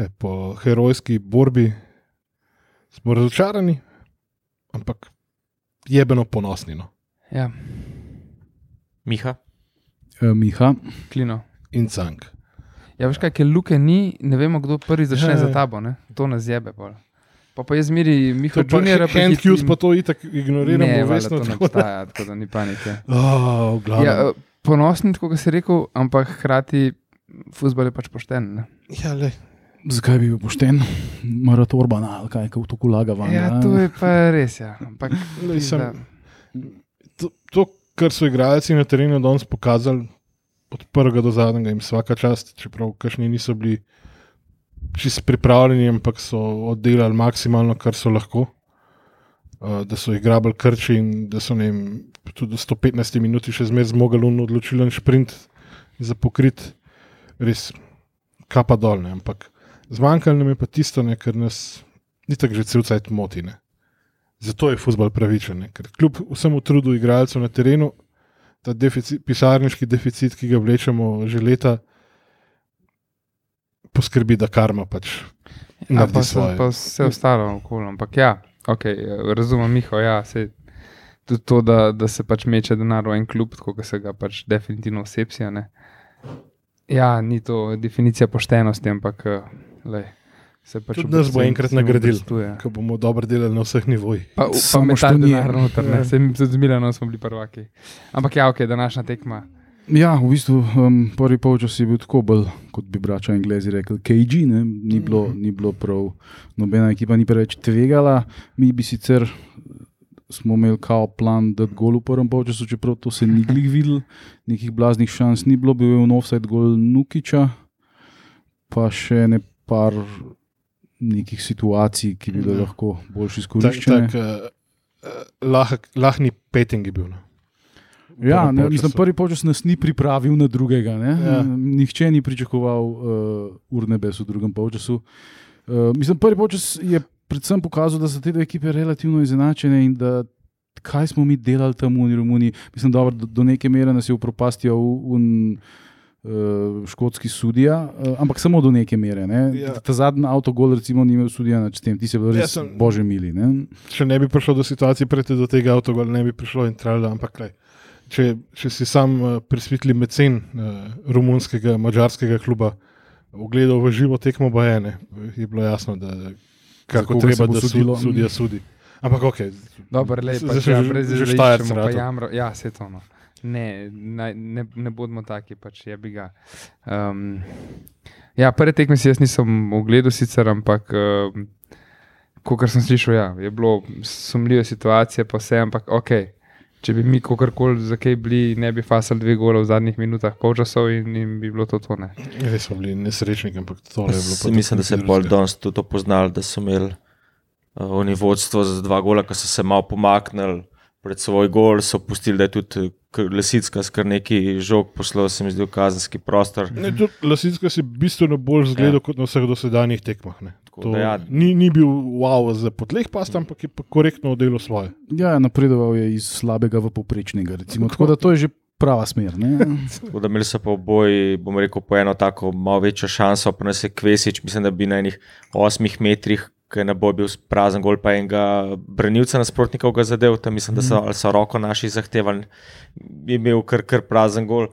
kaj, po herojski borbi smo razočarani, ampak jebeno ponosni. No. Ja, Miha. E, Miha, klino. In cank. Ja, veš kaj, ker luke ni, ne vemo, kdo prvi začne Ja, za ja. tabo, ne? to nas jebe. Pol. Pa pa jaz miri, Miha To pa Junior, hand cues pa to itak ignoriramo, ne, vestno. to ne tako da- obstaja, tako da ni panike. Oh. Ja, eh, ponosni, kot si rekel, ampak hkrati futbol je pač pošten. Ne? Ja, lej. Zakaj bi bil pošten? Marat Orban, ali kaj, kako tako laga van. Ja, a? to je pa res. Ja. Ampak, Lej, sem, to, to, kar so igralci na terenu danes pokazali, od prvega do zadnjega, jim vsaka čast, čeprav kašni niso bili čisto pripravljeni, ampak so oddelali maksimalno, kar so lahko. Uh, da so igrali krči in da so vem, tudi do 115 minut še zmeraj zmogli un odločilen sprint za pokrit, res kapa dol. Ne? Ampak zmanjkalo nam je pa tisto, ne, kar nas ni tako že cel cajt moti. Ne? Zato je futbol pravičen, ne? ker kljub vsemu trudu igralcev na terenu, ta deficit, pisarniški deficit, ki ga vlečemo že leta, poskrbi, da karma pač Ja, pa, svoje. pa vse ostalo okoli. Ampak ja, okay, razumem, Miho, ja, sej, tudi to, da, da se pač meče denar v en klub, tako da se ga pač definitivno osepsija. Ne. Ja, ni to definicija poštenosti, ampak eh, lej, se pač Tudi nas bo enkrat nagradili. Ko bomo dobro delali na vseh nivojih. Pa, pa metal što ni- denar noter, ne, Ja. se mi tudi z Milanom smo bili prvaki. Ampak ja, ok, današnja tekma. Ja, v bistvu um, prvi polčas je bil tako bolj, kot bi brača Anglezi rekli, KG, ne? ni, bilo, ni bilo prav, nobena ekipa ni preveč tvegala. Mi bi sicer smo imeli kao plan, da gol v prvem polčasu, čeprav to se ni glih videl, nekih blaznih šans ni bilo, bil je v offside gol Nukiča, pa še ne par nekih situacij, ki bi bile Ja. lahko bolj Tak, izkoriščene. tak, uh, lahk, lahni peting je bil. V Ja, prvem ne, mislim, prvi počas nas ni pripravil na drugega. Ne? Ja. Nihče ni pričakoval uh, urnebes v drugem polčasu. Uh, mislim, prvi počas je predvsem pokazal, da so te dve ekipe relativno izenačene in da kaj smo mi delali tam v Romuniji. Mislim, dobro, do, do neke mere nas je upropastil un, uh, škotski sudija, uh, ampak samo do neke mere. Ne? Ja. Ta zadnji avtogol, recimo, ni imel sudija s tem, ti se bili Ja, res sem- bože mili. Ne? Če ne bi prišlo do situacije, prete do tega avtogola, ne bi prišlo in trajalo. Ampak, lej, če, če si sam uh, prisvetli mecen uh, romunskega, mačarskega kluba, ogledal v živo tekmo Bajene, je bilo jasno, da kako treba, da sud, sudija sudi. Ampak ok, lej, Zdaj pač, sem ja, že- že ratal. jamro, ja, se to. No. Ne, naj- ne, ne bodimo taki, pač je bi ga. Um, ja, prve tekme si jaz nisem ogledal, sicer, ampak um, kot sem slišal, ja, je bilo sumljive situacije, pa vse, ampak ok. Če bi mi kakorkoli za kaj bili, ne bi fasali dve gola v zadnjih minutah, polčasov in, in bi bilo to tone. res smo bili nesrečniki, ampak to je bilo. Si Mislim, da se je pol danes tudi to poznali, da so imeli uh, oni vodstvo za dva gola, ki so se malo pomaknili pred svoj gol, so pustili, da je tudi Lesicka skar neki žog poslal, se mi zdi, v kazenski prostor. Ne, tudi Lasitska si bistveno bolj zgledal Ja. kot na vseh dosedanjih tekmah. To, da ja. ni, ni bil wow za podleh past, ampak je pa korektno oddelal svoje. Ja, napredoval je iz slabega v povprečnega. Recimo. Tako da to je že prava smer. Ne? Tako da imeli so pa oboji, bom rekel, po eno tako malo večjo šanso, pa nas je Kvesič, mislim, da bi na enih osmih metrih, ki ne bo bil prazen gol, pa enega branilca nasprotnikov ga zadev, tam mislim, da so, ali so roko naši zahtevali, je imel kar, kar prazen gol.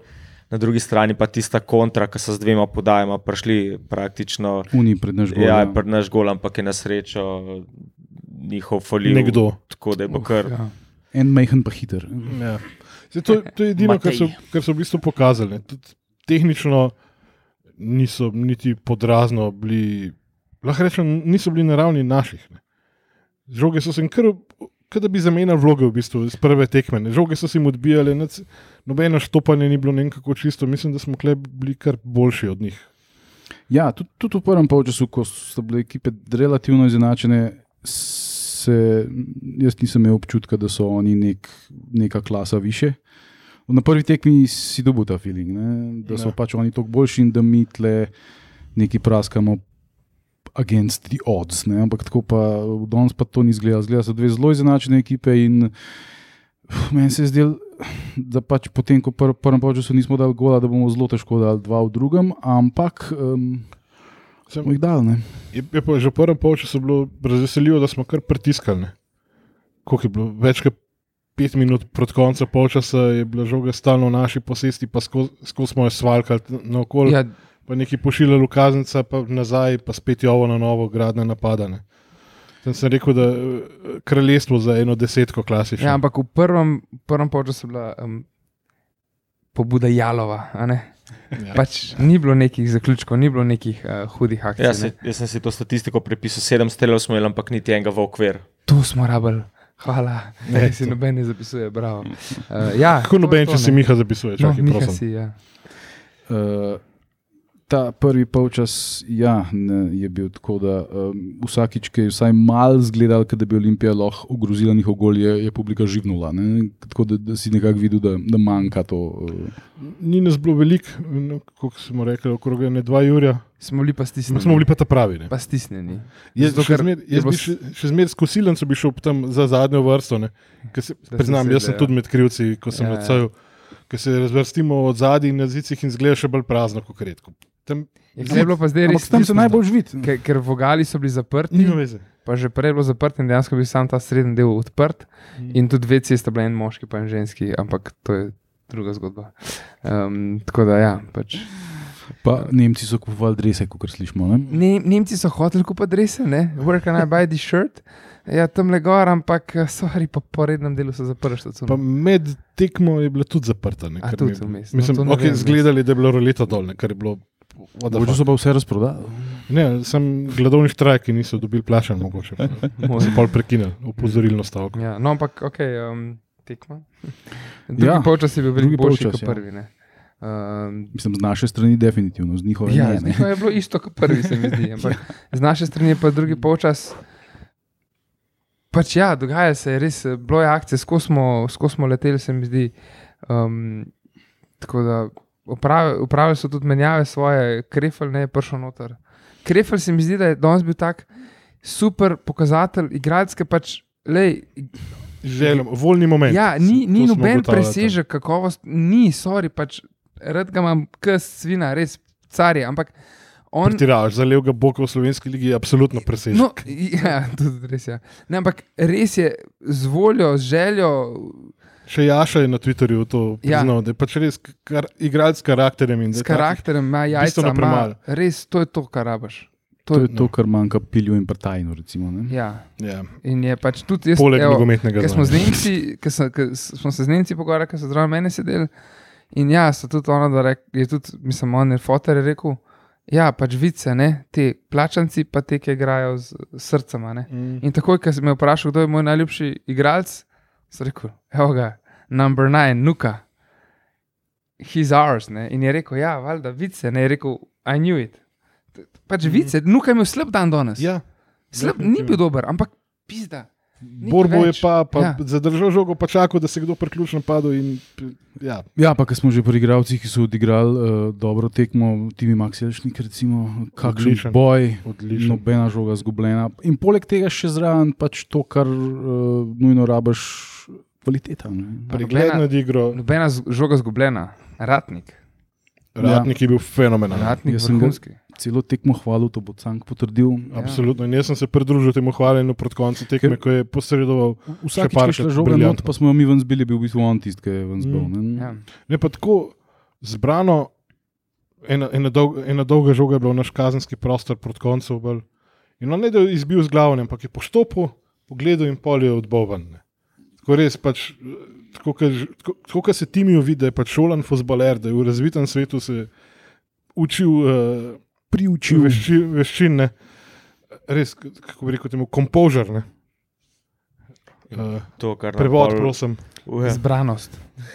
Na drugi strani pa tista kontra, ki so z dvema podajama prišli praktično. Uni pred naš gol. Ja, ja. je pred naš gol, ampak je na srečo njihov folij. Nekdo. Tako da je bo kar. Ja. En majhen pa hiter. Ja. Zdaj, to, to je edino, kar so, kar so v bistvu pokazali. ne. Tudi tehnično niso niti podrazno bili, lahko rečem, niso bili na ravni naših. Ne. Žoge so se jim kar, da bi zamenjali vloge v bistvu iz prve tekme. Ne. Žoge so se jim odbijale, nič- nobeno štopanje ni bilo nekako čisto. Mislim, da smo bili kar boljši od njih. Ja, tudi, tudi v prvem polčasu, ko so bile ekipe relativno izenačene, se, jaz nisem imel občutka, da so oni nek, neka klasa više. Na prvi tekmi si dobil ta feeling, ne? da so Ja. pač oni toliko boljši in da mi tle neki praskamo against the odds. Ne? Ampak tako pa danes pa to ni zgleda. Zgleda so dve zelo izenačene ekipe in meni se je zdelo, da pač potem, ko pr prvem času nismo dali gola, da bomo zelo težko dali dva v drugem, ampak um, Sem, jih dal, ne? je, je pa že v prvem polčasu bilo razveseljivo, da smo kar pritiskali. ne. Koliko je bilo? Več kot pet minut pred koncem polčasa je bila žoga stalno v naši posesti, pa skozi skozi smo jo svalkali naokoli, ja. Pa neki pošiljali v kaznica, pa nazaj, pa spet jovo na novo, gradne napadane. Sem, sem rekel, da eh, kraljestvo za eno desetko klasično. ja, ampak v prvem, prvem času je bila um, pobuda Jalova. a ne? Ja. Pač ni bilo nekih zaključkov, ni bilo nekih uh, hudih akcij. Ja, ne. se, jaz sem si to statistiko prepisal, sedem strelov smo imeli, ampak niti enega v okvir. To smo rabili. Hvala, Ne, da si noben ne zapisuje. bravo. Uh, ja, Kako noben, to, če to, si ne. Miha zapisuje, No, čakaj, Miha prosim. si, ja. Uh, ta prvi polčas ja, ne, je bil tako, da um, vsakič, ki je vsaj malo zgledal, da bi Olimpija lahko ogrozila njihov gol, je, je publika živnula. Ne? Tako da, da si nekako videl, da, da manjka to. Uh, Ni nas bilo veliko, no, kot smo rekli, okrog ne dva Jurja, Smo bili pa stisnjeni. smo bili pa ta pravi. Ne. pa stisnjeni. Jaz, Zato, še ker zmer, je jaz bilo bi še, še zmeraj s kosilencem bi šel tam za zadnjo vrsto. ne, ker Se, priznam, jaz sem sede, tudi med krivci, ko sem Ja, na ja. caju, ker se razvrstimo od zadaj in na zicih in zgleda še bolj prazno kot redko. Tam Je zdaj bilo pa zdaj res tam se najbolj žvit. Ker, ker vogali so bili zaprti, nima veze. pa že prej je bilo zaprto in dejansko bi sam ta srednji del odprt. In tudi dve ceste, bil en moški, pa en ženski, ampak to je druga zgodba. Um, tako da ja, pač. Pa Nemci so kupovali drese, kot slišimo. Ne? Ne, Nemci so hoteli kupiti drese, ne? where can I buy this shirt? Ja, tam le gor, ampak eh, sorry, pa po rednem delu so zaprli Pa štacuno. med tekmo je bila tudi zaprta. Ne, A, tudi mi je- no, Mislim, ne okay, zgledali, da je bilo roleta dol, ne, kar je bilo. Mogoče fuck. so pa vse razprodali. Ne, sem gledalni štrajk, ki niso dobili plačan, mogoče. So pol prekinili, upozorilno stavko. Ja, no, ampak ok, um, tekma. Drugi Ja, ja, polčas je bil veliko boljši kot ja. prvi. Ne? Um, Mislim, z naše strani definitivno, z njihove Ja, ne. z ne. je bilo isto kot prvi, se mi zdi. Ampak z naše strani je pa drugi polčas. Pač ja, dogaja se, je res, eh, bilo je akcije, skozi smo, smo leteli, se mi zdi. Um, tako da upravili, so tudi menjave svoje, Krefel ne je prišel noter. Krefel se mi zdi, da je danes bil tak super pokazatelj igralske pač. Lej, Želim, voljni moment. Ja, ni, ni noben presežek kakovost, ni, sorry, pač rad ga imam, kis svina, res carje, ampak on. Pretiraš, za levega boka v slovenski ligi je absolutno presežek. No, ja, tudi res je. Ne, ampak res je z voljo, z željo. Še Jaša je na Twitterju to Ja. priznal, da je pač res kar, igralec s karakterjem. S karakterjem, ima jajca, ima, res to je to, kar rabaš. To je to, kar manjka pilju in partajnu. Recimo, ne. Ja. Ja, In je pač tudi jaz, poleg nogometnega Ker smo. Nemci, ke so, ke smo se z Nemci pogovarjali, ker so zraven mene sedeli. In ja, so tudi ono, da rek, je tudi, mislim, on je fotor je rekel, ja, pač vice, ne, te plačanci, pa te, ki igrajo z srcem. a ne. Mm. In takoj, ko sem me vprašal, kdo je moj najljubši igralec, sem rekel, evo ga, number nine, nuka. He's ours. Ne? In je rekel, ja, valjda, vice, ne, je rekel, I knew it. Pač vice, nuka je imel slab dan danes. Ja, slab, ni bil dober, ampak pizda. Borbo je pa, pa Ja. ja. zadržal žogo, pa čakal, da se kdo priključi napadu. In, ja, Ja, pa smo že pri igralcih, ki so odigrali uh, dobro tekmo, Timi Makselšnik, recimo, kakšen Odličen. boj, odlično. nobena žoga zgubljena. In poleg tega še zraven pač to, kar uh, nujno rabaš, kvaliteta. Ne? Pregled nad igro, Nobena žoga zgubljena, ratnik. Ratnik je bil fenomenalen. Ratnik Jaz sem ga- vrhunski. Celo tekmo hvalil, to bo Cank potrdil. Ja. Absolutno. In jaz sem se pridružil temu hvaljenju proti koncu tekme, Ker- ko je posredoval. Vsak, je šla žoga not, pa smo jo mi ven zbili, bil v bistvu on tisti, ki je ven zbil. Mm. ne. Ja. Ne pa tako zbrano, ena, ena, dolga, ena dolga žoga je bila v naš kazenski prostor proti koncu. Bolj. In on ne da je izbil z glavo, ampak je poštopil, pogledal in pol je odboven. ne. Tako res pač. Tako, kot se Timijo vidi, da je pač šolan fuzbaler, da je v razvitem svetu se učil uh, Priučil. vešči, veščin, ne. res, kako bi rekel, temu kompožer. ne. Uh, To, kar prevod, pol- prosim. Uje. Zbranost.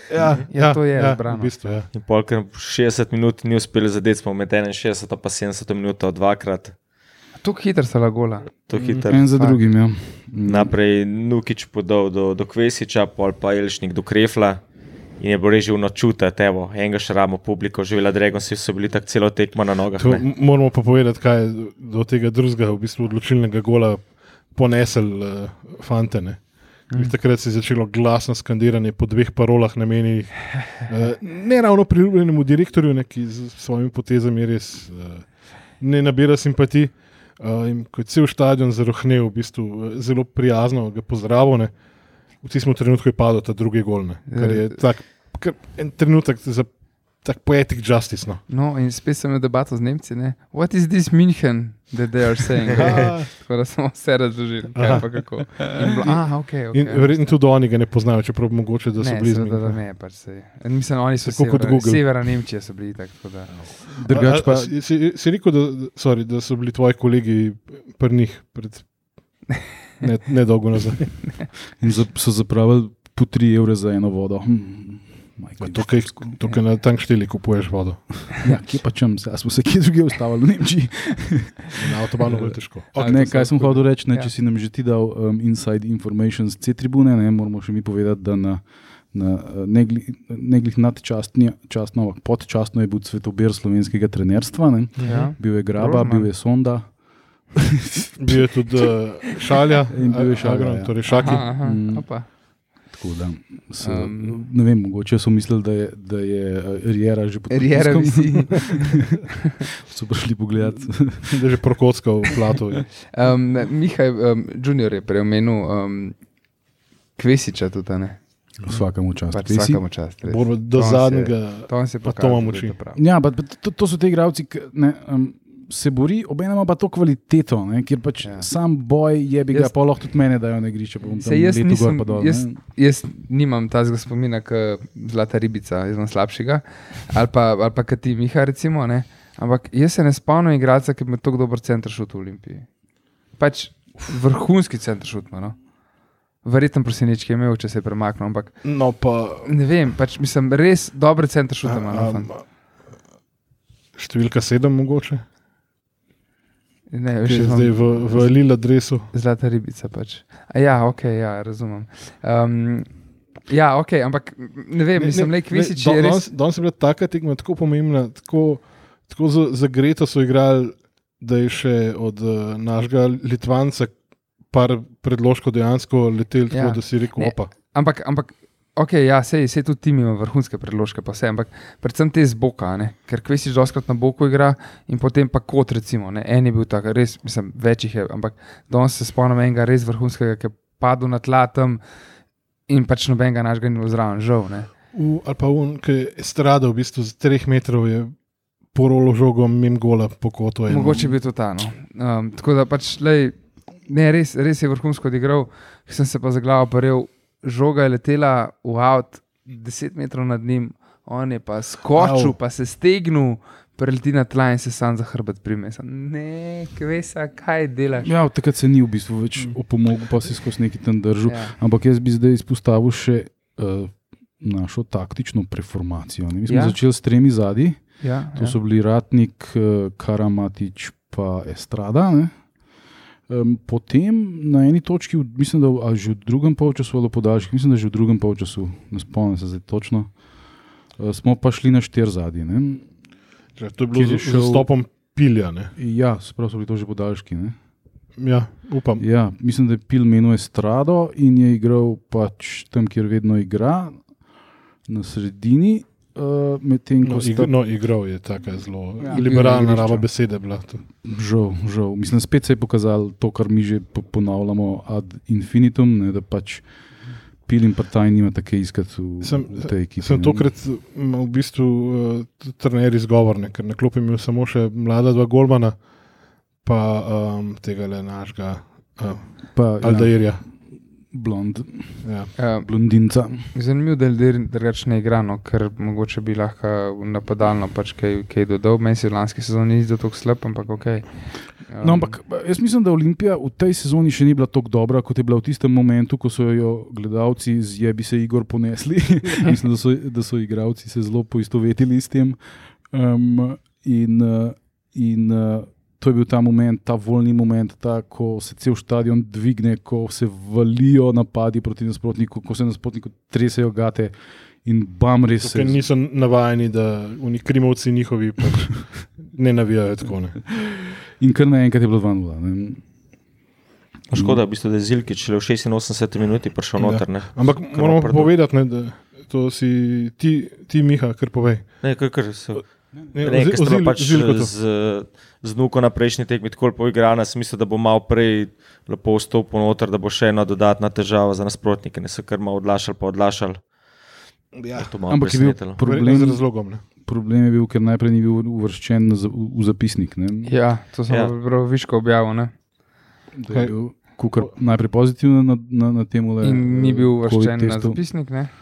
Ja, Ja, to je ja, zbrano. v bistvu, ja. In pol, ker 60 minut ni uspel zadeti, smo med 61 pa 70 minut dvakrat. Tako hitro se lagola. To hitro. En za drugim. Ja. Naprej Nukič podal do, do Kvesiča, pol pa Elšnik do Krefla. In je bilo res živno čutiti, evo, enega šramo publiko, živela Dragon, vsi so bili tako celo tekmo na nogah. To, ne. moramo pa povedati, kaj je do- tega drugega, v bistvu odločilnega gola ponesel uh, fante. Ne? Mm. Takrat se je začelo glasno skandiranje po dveh parolah, namenjenih uh, ne ravno priljubljenemu direktorju, ne, ki z svojimi potezami res uh, ne nabira simpatij. Uh, in ko je cel stadion zarohnel, v bistvu eh, zelo prijazno ga pozdravil, ne, v tistem trenutku je padel ta drugi gol. Ne, kar je tak, kar, en trenutek za tak poetic justice. No. No, in spet sem imel debato z Nemci. Ne? What is this München, that they are saying? Ah. Tako da smo vse razložili, kaj Aha. pa kako. In bilo, ah, okay, okay. In verjetno tudi oni ga ne poznajo, čeprav mogoče, da so ne, blizu. seveda, da ne, pač se. Mislim, oni so Tako kot severa, Google. severa Nemčije so bili tak, tako da. Drugač pa, Si, si, si rekel, da, sorry, da so bili tvoji kolegi pri njih pred ne, nedolgo nazaj. in za, so zapravili po 3 evre za eno vodo. Hm, majko, Tukaj, tukaj na tankšteli kupuješ vodo. Ja, kje pa čem, zdaj smo se kje drugje ustavili v Nemčiji. Na avtobanu je težko. Ok, ne, kaj sem hotel reči, ne, Ja. če si nam že ti dal um, inside information z C-tribune, ne, moramo še mi povedati, da na, na eh, ne ne nadčastno, častno, ampak podčastno je bil cvetober slovenskega trenerstva. Ne. Ja. Bil je Graba, Dobro, bil je Sonda. Bil je tudi uh, šalja, In bil je Šalja, Agron, ja. torej šaki. Aha, aha, Mm. opa. Tako da, so, Um, ne vem, mogoče so mislili, da je, da je eh, Riera že Riera pritiskom. visi. so prišli pogledat. Da je že prokocka v platu. Um, Mihaj um, Junior je preomenil um, Kvesiča tudi, a ne? Vsakemu času. Pač vsakemu. Borba do To on se- zadnjega. To se pa to pokazal, imam da je oči. to prav. Ja, pa, pa to, to so te igravci, ki ne, um, se bori, obenem ima pa to kvaliteto, ne, kjer pač Ja. sam boj je bi ga, Jaz- pa lahko tudi mene dajo na igrišče. Se jaz nisem, dol, jaz, jaz nimam tazga spomina, kot zlata ribica, jaz imam slabšega, ali pa, ali pa kot ti, Miha, recimo. Ne? Ampak jaz se ne spomnim igralca, ki bi imel tako dober center šut v Olimpiji. Pač vrhunski center šut, no. Verjetno prosinečki je imel, če se je premaknil, ampak No, pa. ne vem, pač mislim, res dobre center šute ima. No, številka sedem, mogoče, ne, jaz zdaj v, v Lila dresu. Zlata ribica. Pač. A ja, ok, ja, razumem. Um, ja, ok, ampak ne vem, mislim, le Kvisič je res. Danes, je bila taka tekma tako pomembna, tako, tako za, za Greto so igrali, da je še od uh, našega Litvanca par predložkov dejansko letel, tako Ja. da si rekel, Ne. opa. Ampak, ampak ok, ja, sej, sej tudi tim ima vrhunske predložke, pa vse, ampak predvsem te z boka, a ne? ker Kvesič doskrat na boku igra in potem pa kot recimo, ne? en je bil tak, res, mislim, več jih je, ampak danes se spomnim enega res vrhunskega, ki je padel na tla tam in pač nobenega našega ni bilo zraven, žal. Ne? V, ali pa un, ki je stradal v bistvu z treh metrov, je porolo žogo mim gola po kotu. in- Mogoče bi to ta. No. Um, tako da pač, lej, ne, res, res je vrhunsko odigral, sem se pa za glavo paril, žoga je letela v avt 10 metrov nad njim, on je pa skočil, Au. pa se stegnil, preleti na tla in se sam za hrbet prime. Sem, Ne, kvesa, kaj delaš? Ja, takrat se ni v bistvu več opomogel, pa si skozi neki tam držal. Ja. Ampak jaz bi zdaj izpostavil še uh, našo taktično preformacijo. Ne. Mi smo Ja. začeli s tremi zadnji, Ja, to ja. so bili Ratnik, uh, Karamatič pa Estrada. Ne. Um, potem na eni točki, mislim, da ali že v drugem polčasu ali v podaljšku, mislim, da že v drugem polčasu, ne spomnim se zdaj točno, uh, smo pa šli na štir zadnji. Že To je bilo je z šel- zastopom pilja. Ne? Ja, spravo so bili to že podaljški. Ne. Ja, upam. Ja, mislim, da je pil menu Estrado in je igral pač tam, kjer vedno igra, na sredini. Uh, Medtem ko No, sta ig, no, igral je tako zelo Ja. ja, liberalna raba besede. Žal, žal, mislim, spet se je pokazalo to, kar mi že po- ponavljamo ad infinitum, ne, da pač pil in partaj nima take iskati v, Sem- v tej ekipi. Sem tokrat imel v bistvu uh, trener izgovorne, ker na klopi imel samo še mlada dva Golmana, pa um, tega le našega uh, pa, ja, Aldairja. Blond, Ja. Uh, blondinca. Zanimivo, da je drugače ne igrano, ker mogoče bi lahko napadalno pač kaj, kaj dodal. Meni se v lanski sezoni ni zdel tako slab, ampak ok. Um, No, ampak jaz mislim, da Olimpija v tej sezoni še ni bila tako dobra, kot je bila v tistem momentu, ko so jo gledalci z jebi se Igor ponesli. mislim, da so, da so igravci se zelo poistovetili s tem. Um, in uh, in uh, to je bil ta moment, ta volni moment, ta, ko se cel stadion dvigne, ko se valijo napadi proti nasprotniku, ko se nasprotniku tresejo gate. In bam, res se Ker niso navajeni, da oni krimovci njihovi pač ne navijajo tako. Ne. In kar naenkrat je bilo 2-0. ne. Škoda, v bistvu, da je Zilkič šele v 86 minuti prišel Ja. noter. Ne, Ampak Kar moramo povedati, ne, da to si ti, ti Miha, kar povej. ne kar, kar se. Ne, Ne, ker Ozil- pač to. z, z Nuko na prejšnji tekmi tako poigran, sem mislil, da bo malo prej lepo vstopil noter, da bo še ena dodatna težava za nasprotnike, ne so kar malo odlašali, pa odlašali. Ja, To malo Ampak je bil problem z razlogom. Ne. problem je bil, ker najprej ni bil uvrščen v, zapisnik. Ne? Ja, to sem Ja. ja. viško objavil. Ne? Da je bil kukar najprej pozitiven na, na, na tem. In ni bil uvrščen na zapisnik, ne?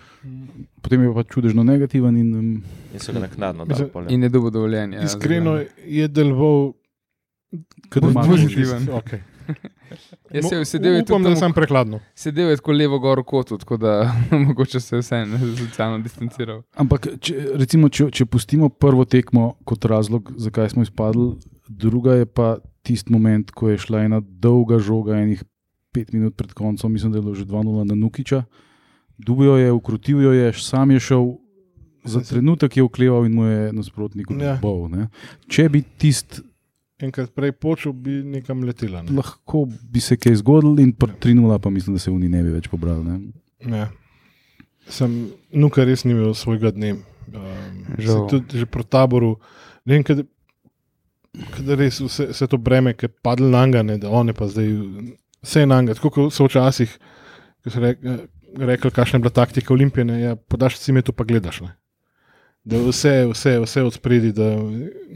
Potem je pa čudežno negativen. In, um, In so ga naknadno pol, ja. in je dobil dovoljenje. ja, Iskreno za- je deloval, Kadar Bo- ima pozitiven. Okay. Ja, se- sedel je Upam, tudi da tam sem prekladno. Sedel je tako levo gor kotu, tako da mogoče se je vseeno socialno distanciral. Ampak, če, recimo, če, če pustimo prvo tekmo kot razlog, zakaj smo izpadli, druga je pa tisti moment, ko je šla ena dolga žoga, enih pet minut pred koncem, mislim, da je bilo že 2-0 na Nukiča. Dubijo je, ukrotil jo je, sam je šel, za trenutek je okleval in mu je nasprotnik Ja. odbol. ne. Če bi tisti Enkrat prej počel, bi nekam letela. Ne. lahko bi se kaj zgodilo, in 3-0 pa mislim, da se oni ne bi več pobrali. Ne. Ja. Sem, nuka res ni imel svojega dne. Um, se Žal. tudi že pro taboru, ne vem, kad, kad res vse, vse to breme, ki je padlo na njega, ne, da on je pa zdaj vse na njega. Tako kot so včasih, ko so rek, rekli, kakšna je bila taktika Olimpije, ne, ja, podaš si me to pa gledaš. Ne. Da vse, vse, vse od spredi, da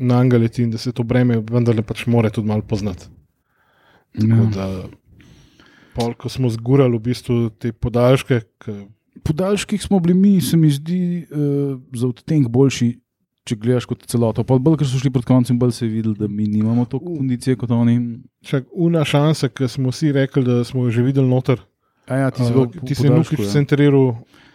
na leti in da se to breme vendarle pač more tudi malo poznati. Tako Ja. da, pol, ko smo zgurali v bistvu te podaljške, ki podaljških smo bili mi, se mi zdi, uh, za odtenek boljši, če gledaš kot celoto. Pa bolj, ker so šli pred koncem, bolj se je videlo, da mi nimamo toliko kondicije kot oni. Čak, una šansa, ki smo vsi rekli, da smo jo že videli noter. A ja, ti si, Uh, ti si Nukič ja. centriral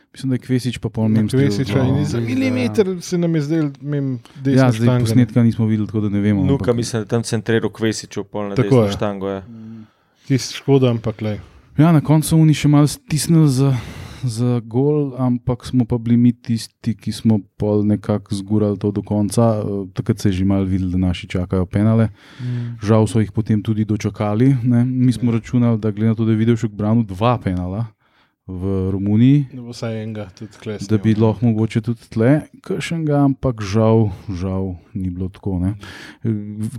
Mislim, da je Kvesič pa pol mem Kvesiča in za Ja. milimeter se nam je zdel, mem, desna Ja, zdaj štanga, ne. posnetka nismo videli, tako da ne vemo. Nuka, ampak- mislim, da tam centriral Kvesiču, pol na Tako desno je. štango. Ja. Tisti škoda, ampak le. Ja, na koncu so oni še malo stisnili za, za gol, ampak smo pa bili mi tisti, ki smo pol nekako zgurali to do konca. Eh, Takrat se je že malo videlo, da naši čakajo penale. Žal so jih potem tudi dočakali. Ne. Mi smo računali, da glede na to, da je videl še Branu dva penala v Romuniji, Da bo vsaj enega tudi klesal. da bi lahko mogoče tudi tle, kakšnega, ampak žal, žal ni bilo tako. Ne.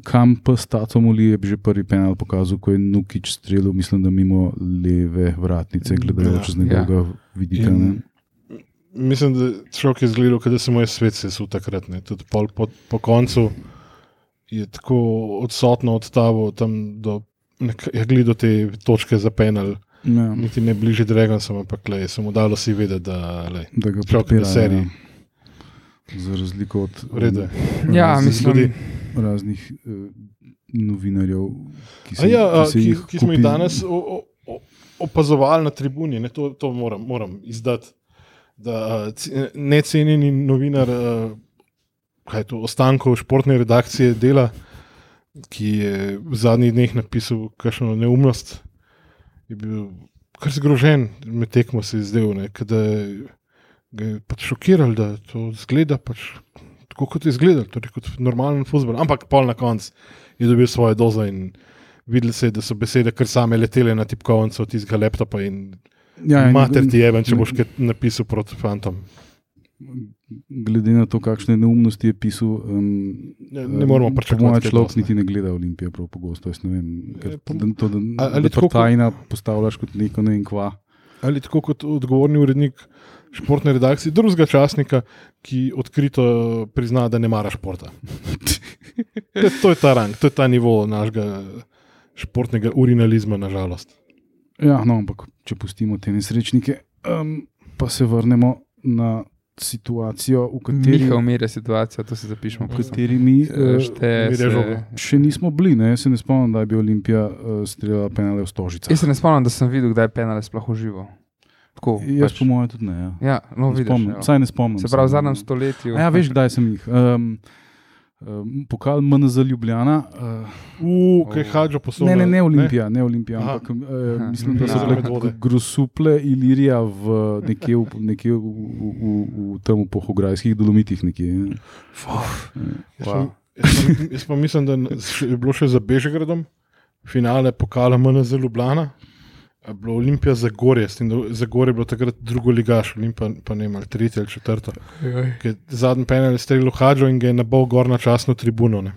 Kam pa s Tatomuli je že prvi penal pokazal, ko je Nukič strelil, mislim, da mimo leve vratnice, gledajoč Ja. z njegovega vidika. In- Ne. Mislim, da človek je izgledal, da se mu je svet sesul takrat. Ne. Tudi pol po, po koncu je tako odsotno od tabo, tam do, nek, je gledal te točke za penal. Ja, Niti ne bližje Dragon, sem ampak le, mu dalo si vedeti, da lej, da ga podpira, na seriji. Ja. Za razliko od je. Ja, raznih- mislim, raznih uh, novinarjev, ki, A se, Ja, ki, se ki, jih ki smo jih danes o, o, opazovali na tribuni, ne, to, to moram, moram izdati. Da necenjeni novinar, kaj je to, ostankov športne redakcije dela, ki je v zadnjih dneh napisal kakšno neumnost, je bil kar zgrožen, med tekmo se je zdel, ne, da je pač šokiral, da to zgleda pač tako, kot je izgledal, torej kot normalen futbol. Ampak pol na koncu je dobil svojo dozo in videli se je, da so besede kar same letele na tipkovnico tistega laptopa in ja, mater ti je, če boš kaj napisal proti fantom. Glede na to, kakšne neumnosti je pisal, um, Ne, ne moramo pričakovati. mojem, kaj človek niti ne gleda Olimpije prav pogosto. Jaz ne vem, ker Eh, po- da, to, da, ali da tako kot- tajna postavljaš kot neko ne vem kva. Ali tako kot odgovorni urednik športne redakcije, drugega časnika, ki odkrito prizna, da ne mara športa. To to je ta rang, to je ta nivo našega športnega urinalizma, nažalost. Ja, no, ampak če pustimo te nesrečnike, um, pa se vrnemo na situacijo, v kateri, Miha umire situacijo, to si zapišemo. v kateri mi uh, Šteje Mire žogo. se. še nismo bili. Ne? Jaz se ne spomnim, da bi Olimpija uh, streljala penale v Stožicah. Jaz se ne spomnim, da sem videl, kdaj je penale sploh užival. Tako, Jaz, pač. po mojem, tudi ne. Ja. Ja, no, Ne vidiš. spomnim, evo. Vsaj ne spomnim. Se pravi, v se. zadnjem stoletju. A ja, veš, kdaj sem jih. Um, um, pokal MNZ Ljubljana. Uh, Uf, kaj hađa poslovno. ne, ne, ne Olimpija, ne Olimpija, Aha. ampak uh, mislim, da so Ja. bile grosuple Ilirija v nekje, v, nekje v, v, v, v tem pohograjskih dolomitih. Nekje. Jaz, pa, jaz, pa, jaz pa mislim, da je bilo še za Bežigradom, finale pokala MNZ Ljubljana. Bilo Olimpija za Gorje, s tem, da za Gorje je bilo takrat drugo ligaš, Olimpija pa ne ima, tretje ali četrto. Zadnji penal je streljal Hadžo in ga je nabal gor na časno tribuno. Ne.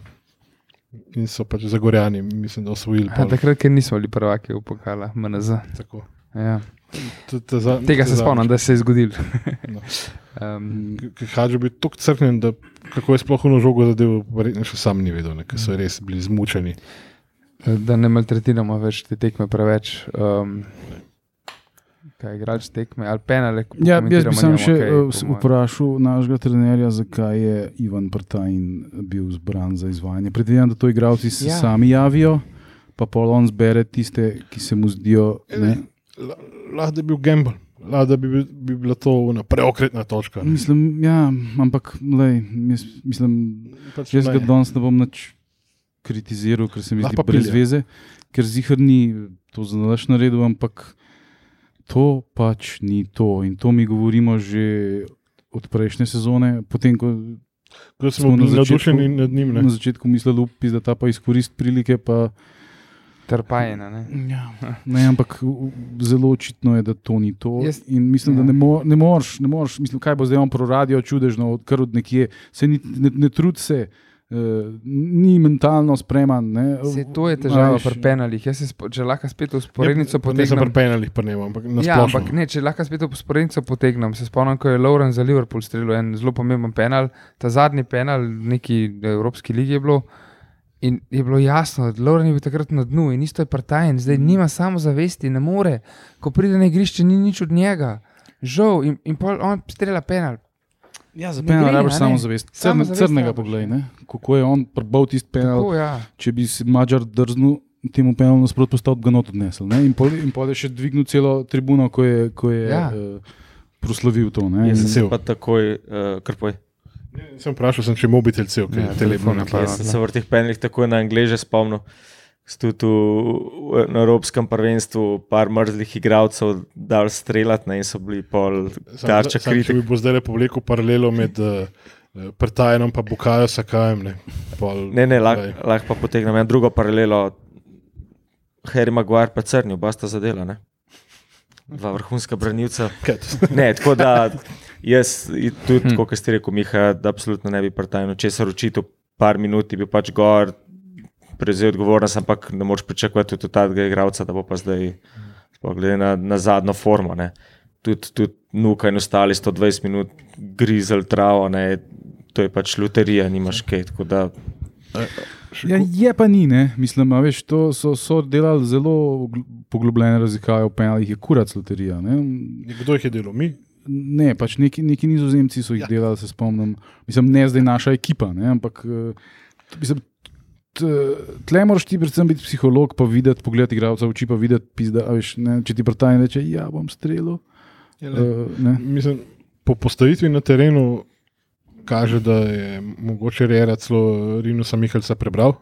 In so pač zagorjani, mislim, da osvojili. Ja, pol. takrat, ker nismo bili prvaki v pokala, MNZ. Tako. Ja. Tega se spomnim, da se je zgodilo. No. um, Hadžo bil tako crknen, da kako je sploh v žogo zadev, verjetno še sam ni vedel, ker so res bili zmučeni. Da ne maltretiramo več te tekme preveč. Um, kaj igrač tekme ali penale? Ja, jaz bi sam še okay, mojem. vprašal našega trenerja, zakaj je Ivan Prtajn bil zbran za izvajanje. Predvidevam, da to igravci se Ja. sami javijo, pa pol on zbere tiste, ki se mu zdijo. Ne? La- Lahko da bi bil gamble, lahko da bi, bil- bi bila to preokretna točka. ne. Mislim, ja, ampak lej, jaz, mislim, Pač jaz ga danes ne bom nič kritiziral, ker se mi zdi brez veze, ker zihar ni to za naš naredil, ampak to pač ni to. In to mi govorimo že od prejšnje sezone, potem ko Ko smo smo bili navdušeni nad njim. Ne. na začetku mislili, da ta pa izkoristi prilike. Pa, Trpajena. Ne? ja, ne, ampak zelo očitno je, da to ni to. Jaz- In mislim, ja. da ne, mo, ne moreš, ne moreš, mislim, kaj bo zdaj on proradijo čudežno, od kar od nekje. Se ni, ne, ne trud se, uh, ni mentalno spreman. Ne, Se, to je težava pri penalih. Jaz se spo, če lahko spet usporednico Pa Ne samo potegnem. pri penalih, pa ne, ampak na Ja, ampak ne, če lahko spet usporednico potegnem, se spomnim, ko je Lauren za Liverpool streljal en zelo pomemben penal, ta zadnji penal, neki Evropski ligi je bilo. In je bilo jasno, da Lauren je bil takrat na dnu in isto je partajen, zdaj nima samozavesti, ne more. Ko pride na igrišče, ni nič od njega. Žal, in, in pol on strela penal. Ja, za Ne penal rabiš ne? samo zavest. Crne, crnega poglej, ne? kako je on prbal tisti penal. Tako, ja. Če bi si Mačar drznil temu penalu nasprot, postal bi ga not odnesel. ne. In pol, in pol je še dvignil celo tribuno, ko je, ko je Ja. uh, proslavil to. ne. Jaz sem se pa takoj, uh, kar poj. Sem vprašal, sem, če je mobitel cel, ker Ja, je telefon telefon na napadal. Jaz sem se v teh penalih takoj na angliže spomnil. Tudi v, na Evropskem prvenstvu par mrzlih igralcev dal streljati ne, in so bili pol tarča Če kritik. bi bo zdaj povlekel paralelo med uh, Prtajnom in Bukajo Sakajem. Ne, Pol, Ne, ne, lahko lah pa potegnem eno drugo paralelo. Harry Maguire pa Crnjo, basta zadela, ne? Dva vrhunska branilca. Ne, tako da jaz tudi, Hm. kot ste rekel, Miha, da absolutno ne bi partajno česar učil, par minut je bil pač gor, prevzel odgovornost, ampak ne moreš pričakovati od tega igralca, da bo pa zdaj, glede na, na zadnjo formo. Ne. Tudi, tudi Nuka in ostali 120 minut grizel travo, ne. to je pač loterija, nimaš kaj. tako Da, Ja, je pa ni, ne? mislim, a veš, to so, so delali zelo gl- poglobljene raziskave o penalih, je kurac loterija. Ne, Kdo jih je delal? Mi? ne pač neki, neki nizozemci so jih Ja. ja. delali, se spomnim. Mislim, ne zdaj naša ekipa, ne? ampak eh, mislim, tle moraš ti predvsem biti psiholog, pa videti, pogledati igralca v oči, pa videti, pizda, a veš, ne, če ti prtajne reče, ja, bom streljal. Ja, Uh, ne. Mislim, po postavitvi na terenu kaže, da je mogoče Rejera celo Rinusa Mihalca prebral.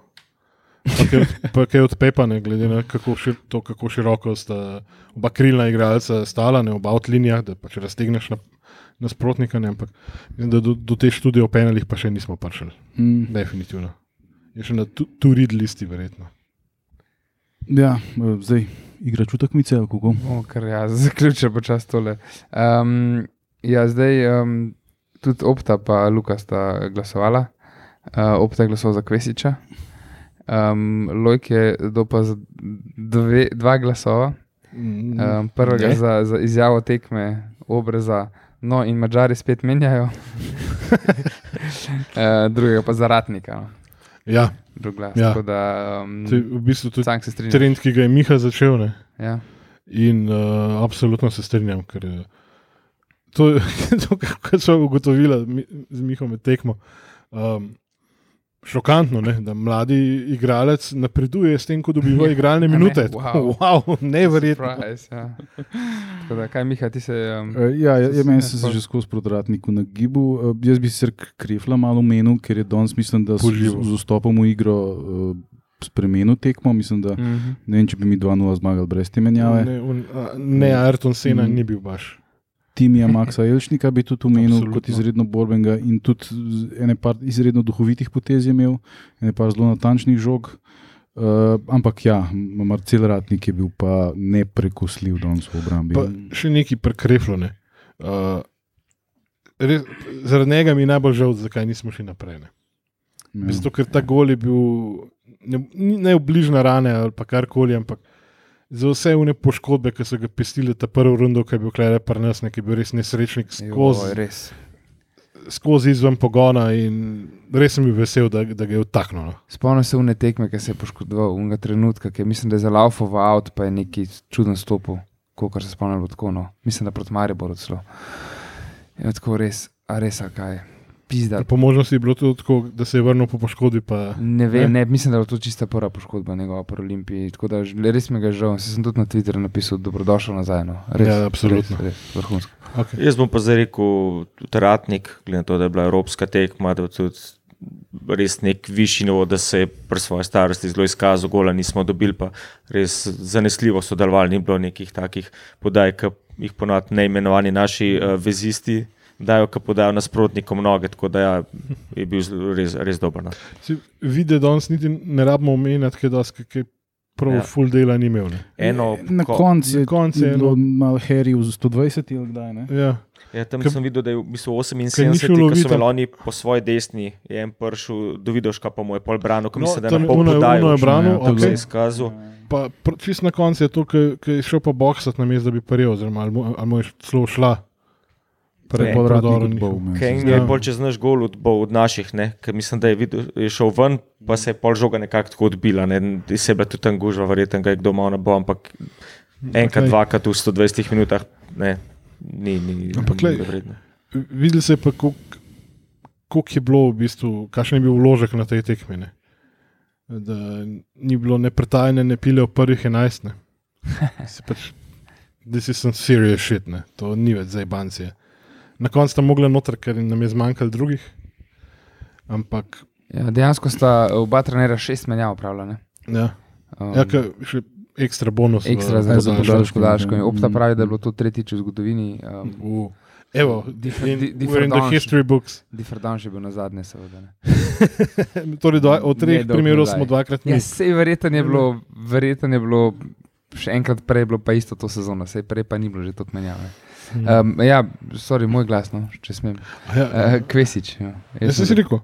Pa kaj od- Pa od Pepane, glede na kako, šir, to, kako široko sta oba krilna igralca stala, ne oba od linijah, da pač raztegneš na, nasprotnika. Ne, ampak mislim, da do, do te študije o penalih pa še nismo prišli. Mm, Definitivno. Je še na tu, tu read listi, verjetno. ja, eh, zdaj igra čutek mi cel, kako. O, kar ja, zaključil počasi tole. Um, ja, zdaj um, tudi Opta pa Luka sta glasovala. Uh, Opta je glasoval za Kvesiča, um, Lojk je dobil pa za dve, dva glasova. Um, prvega Ne. za, za izjavo tekme, obraza, no in mačari spet menjajo, uh, drugega pa za ratnika. No. Ja, glas. Ja. Da, um, to je v bistvu tudi se strinjam. trend, ki ga je Miha začel. Ne. Ja. In uh, absolutno se strinjam, ker je to, je- to kar so ugotovili mi- z Mihom med tekmo. Um, šokantno, ne, da mladi igralec napreduje s tem, ko dobiva igralne A ne? minute. Wow. wow, neverjetno. Surprise, ja. Tako da, kaj Miha, ti se. Um, Uh, ja, ja, ja, meni Ja, se pol. že skozi prodratniku na gibu. Uh, jaz bi se krifla malo menil, ker je danes, mislim, da Poživo. z, z vstopom v igro uh, spremenil tekmo. Mislim, da, mhm. ne vem, če bi mi 2-0 zmagali brez te menjave. Ne, un, a, ne Ayrton Sena Mm. ni bil baš. Timija Maxa Elšnika bi tudi omenil Absolutno. kot izredno borbenega in tudi ene par izredno duhovitih potez je imel, ene par zelo natančnih žog. Uh, ampak ja, Marcel Ratnik je bil pa neprekosljiv danes v obrambi. Pa še neki prekreflo. Ne. Uh, res, zaradi njega mi je najbolj žal, zakaj nismo šli naprej. Ne. Ja. Zato, ker ta gol je bil ne, ne obližna rane ali pa karkoli, ampak za vse une poškodbe, ki so ga pestili ta prvi rundo, ki je bil klede pri nas, ki je bil res nesrečnik skozi, res. skozi izven pogona in res sem bil vesel, da, da ga je vtaknil. No. Spomnim se une tekme, ki se je poškodoval, unega trenutka, ki je, mislim, da je za laufo v avtu, pa je neki čuden stopil, kot se spomnim, bilo tako. No. Mislim, da proti Mariboru celo. Je tako res, a res, a kaj. Pizda. Po možnosti je bilo tudi tako, da se je vrnil po poškodbi. Pa, Ne vem, Ne? ne, mislim, da je to čista prva poškodba njegova po Olimpiji. Tako da res mi ga je žal. Saj sem tudi na Twitterju napisal, dobrodošel nazaj. No. Res, Ja, absolutno. Res, res, vrhunsko. okay. Jaz bom pa zdaj rekel, ratnik, glede na to, da je bila evropska tekma, da tudi res nek višji nivo, da se je pri svoji starosti zelo izkazal, gola nismo dobili, pa res zanesljivo sodelovali, ni bilo nekih takih podaj, ki jih ponovadi neimenovani naši uh, vezisti dajo, ki podajo nasprotnikom noge, tako da ja, je bil res, res dober. No. Vidi, da danes niti ne rabimo omenjati, kaj dosti, kaj prav Ja. full dela ni imel. Ne. Eno, Na ko- koncu je, koncu je bilo eno- malo Harry v 120 ali kdaj. Ne? Ja. Ja, tam Ke- sem videl, da je v bistvu ke ni 78, šel ki so imeli oni po svoji desni, je en pršil do Vidoška, pa mu je pol branil, ko No, mislim, da tam je na pol podajal. Uno je branil, ja, to se je izkazal. Pa čist na koncu je to, ki je šel pa boksati na mestu, da bi paril, oziroma ali mu, ali mu je celo šla. Pred Ne, podratnik predorom odbol, njihov. meni se Keng zdi. je bolj čez naš gol od, bo od naših, ne? ker mislim, da je, videl, je šel ven, pa se je pol žoga nekako tako odbila. Ne? In Se je bila tudi tam gužva, verjetno ga je kdo malo bo, ampak enkrat, Glej, dvakrat v 120 minutah ne, ni, ni, Ampak ni vredno. Videli se je pa, koliko je bilo, v bistvu, kakšen je bil vložek na tej tekmi. Ne? Da ni bilo ne pretajne, ne pile v prvih 11. Ne? Si pač, This is some serious shit, ne? to ni več za bancije. Na koncu sta mogla noter, ker nam je zmanjkalo drugih. Ampak, Ja, dejansko sta oba trenera šest menjav upravljala. ja, Um, ja še ekstra bonus. v Ekstra za za podaljško. ja. Opta Mm. pravi, da je bilo to tretjič v zgodovini. Um, Uh, evo, Differ- in, di- we're in the different history books. Differdanš je bil na zadnje, seveda. Torej, dva, od treh primerov smo dvakrat mi. Ja, sej verjetno je bilo, verjetno je bilo, še enkrat prej je bilo pa isto to sezono, sej prej pa ni bilo že tako menjave. Um, ja, sorry, moj glas, no, če smem. Ja, Uh, Kvesič. Ja. Jaz sem si rekel.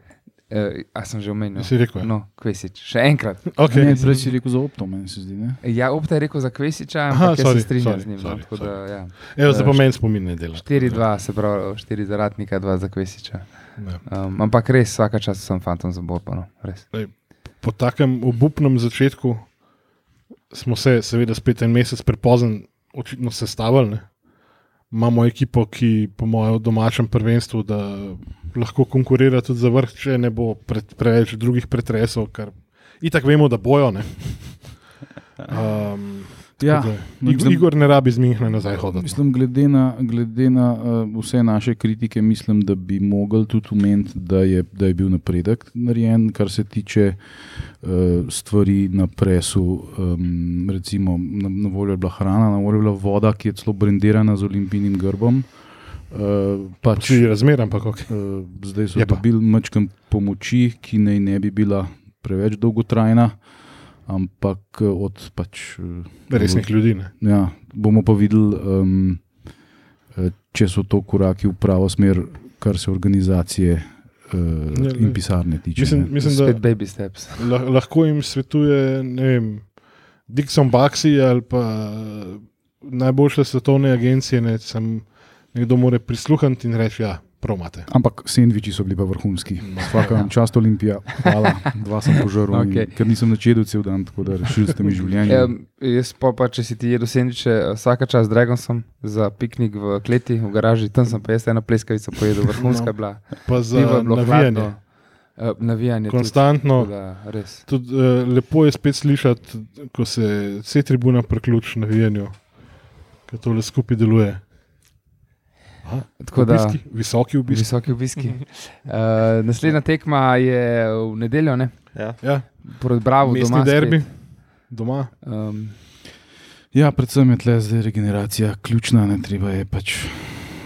Uh, a sem že omenil. Si rekel. ja. No, Kvesič. Še enkrat. Okay. Ne, prej si rekel za opto, meni se zdi. Ne? Ja, Opta je rekel za Kvesiča, Aha, ampak jaz sorry, se strinjam sorry, z njim. sorry, no, tako da, ja. Evo, zdaj pa Eh, meni spomin ne dela. 4-2, se pravi, 4 za Ratnika, 2 za Kvesiča. Ja. Um, ampak res, vsaka čas sem fantom za borbo. No, res. Po takem obupnem začetku smo se, seveda, spet en mesec prepozno očitno sestavili. Imamo ekipo, ki po mojem domačem prvenstvu da lahko konkurira tudi za vrh, če ne bo pred, preveč drugih pretresov, kar itak vemo, da bojo. ne. Um, Ja, da mislim- Igor ne rabi z Mihna nazaj hoditi. Mislim, glede na, glede na uh, vse naše kritike, mislim, da bi mogli tudi omeniti, da je, da je bil napredek narejen, kar se tiče uh, stvari na presu. Um, recimo, na, na voljo je bila hrana, na voljo je bila voda, ki je celo brendirana z olimpijnim grbom. Uh, pač, Či razmer, ampak ok. uh, zdaj so Je dobili mačkam pomoči, ki naj ne bi bila preveč dolgotrajna, ampak eh, od pač. eh, Resnih ljudi. Ne? Ja, bomo pa videli, um, če so to koraki v pravo smer, kar se organizacije uh, Ja, in pisarne tiče. Mislim, ne. mislim Spet da baby steps. lah, lahko jim svetuje ne vem, Dixon Baxi ali pa najboljše svetovne agencije. Ne, sem, nekdo mora prisluhniti in reči: Ja, prav imate. Ampak sendviči so bili pa vrhunski. Vsaka vam čast Olimpija, hvala, dva sem požrl, okay. ker nisem načedel cel dan, tako da rešili ste mi življenje. Ja, jaz pa, pa, če si ti jedel sendviče, eh, vsaka čas dragon sem za piknik v kleti, v garaži, tam sem pa jaz eno pleskavico pojedel, vrhunska No, bila. Pa za navijanje. hladno. Uh, navijanje. Konstantno. Tudi, da, res. Tudi, uh, lepo je spet slišati, ko se vse tribuna priključi na navijanju, kako to le skupaj deluje. Aha, Tako da, obiski, visoki obiski. visoki obiski. Uh, naslednja tekma je v nedeljo, ne? Ja. Ja, proti Bravo, mestni doma. spet. derbi, doma. Um, Ja, predvsem je tle zdaj regeneracija ključna, ne treba je pač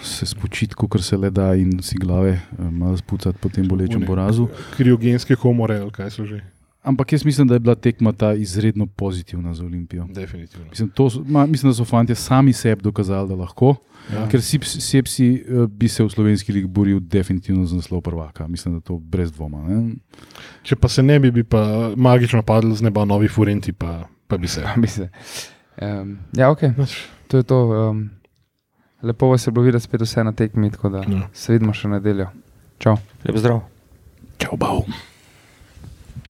se spočiti, kot se le da, in si glave eh, malo spucati po tem bolečem porazu. Kriogenske komore, ali kaj so že. Ampak jaz mislim, da je bila tekma ta izredno pozitivna za Olimpijo. Definitivno. Mislim, to, so- ma, mislim, da so fanti sami sebi dokazali, da lahko. Ja. Ker si, Sepsi eh, bi se v slovenski lig boril definitivno za naslov prvaka. Mislim, da to brez dvoma. Ne? Če pa se ne bi, bi pa magično padli z neba novi furenti, pa, pa bi se. Bi se. Um, ja, ok, to je to. Um, lepo vas je bilo videti spet vse na tekmi, tako da Ja. se vidimo še v nedeljo. Čau. Lep zdrav. Čau, bau.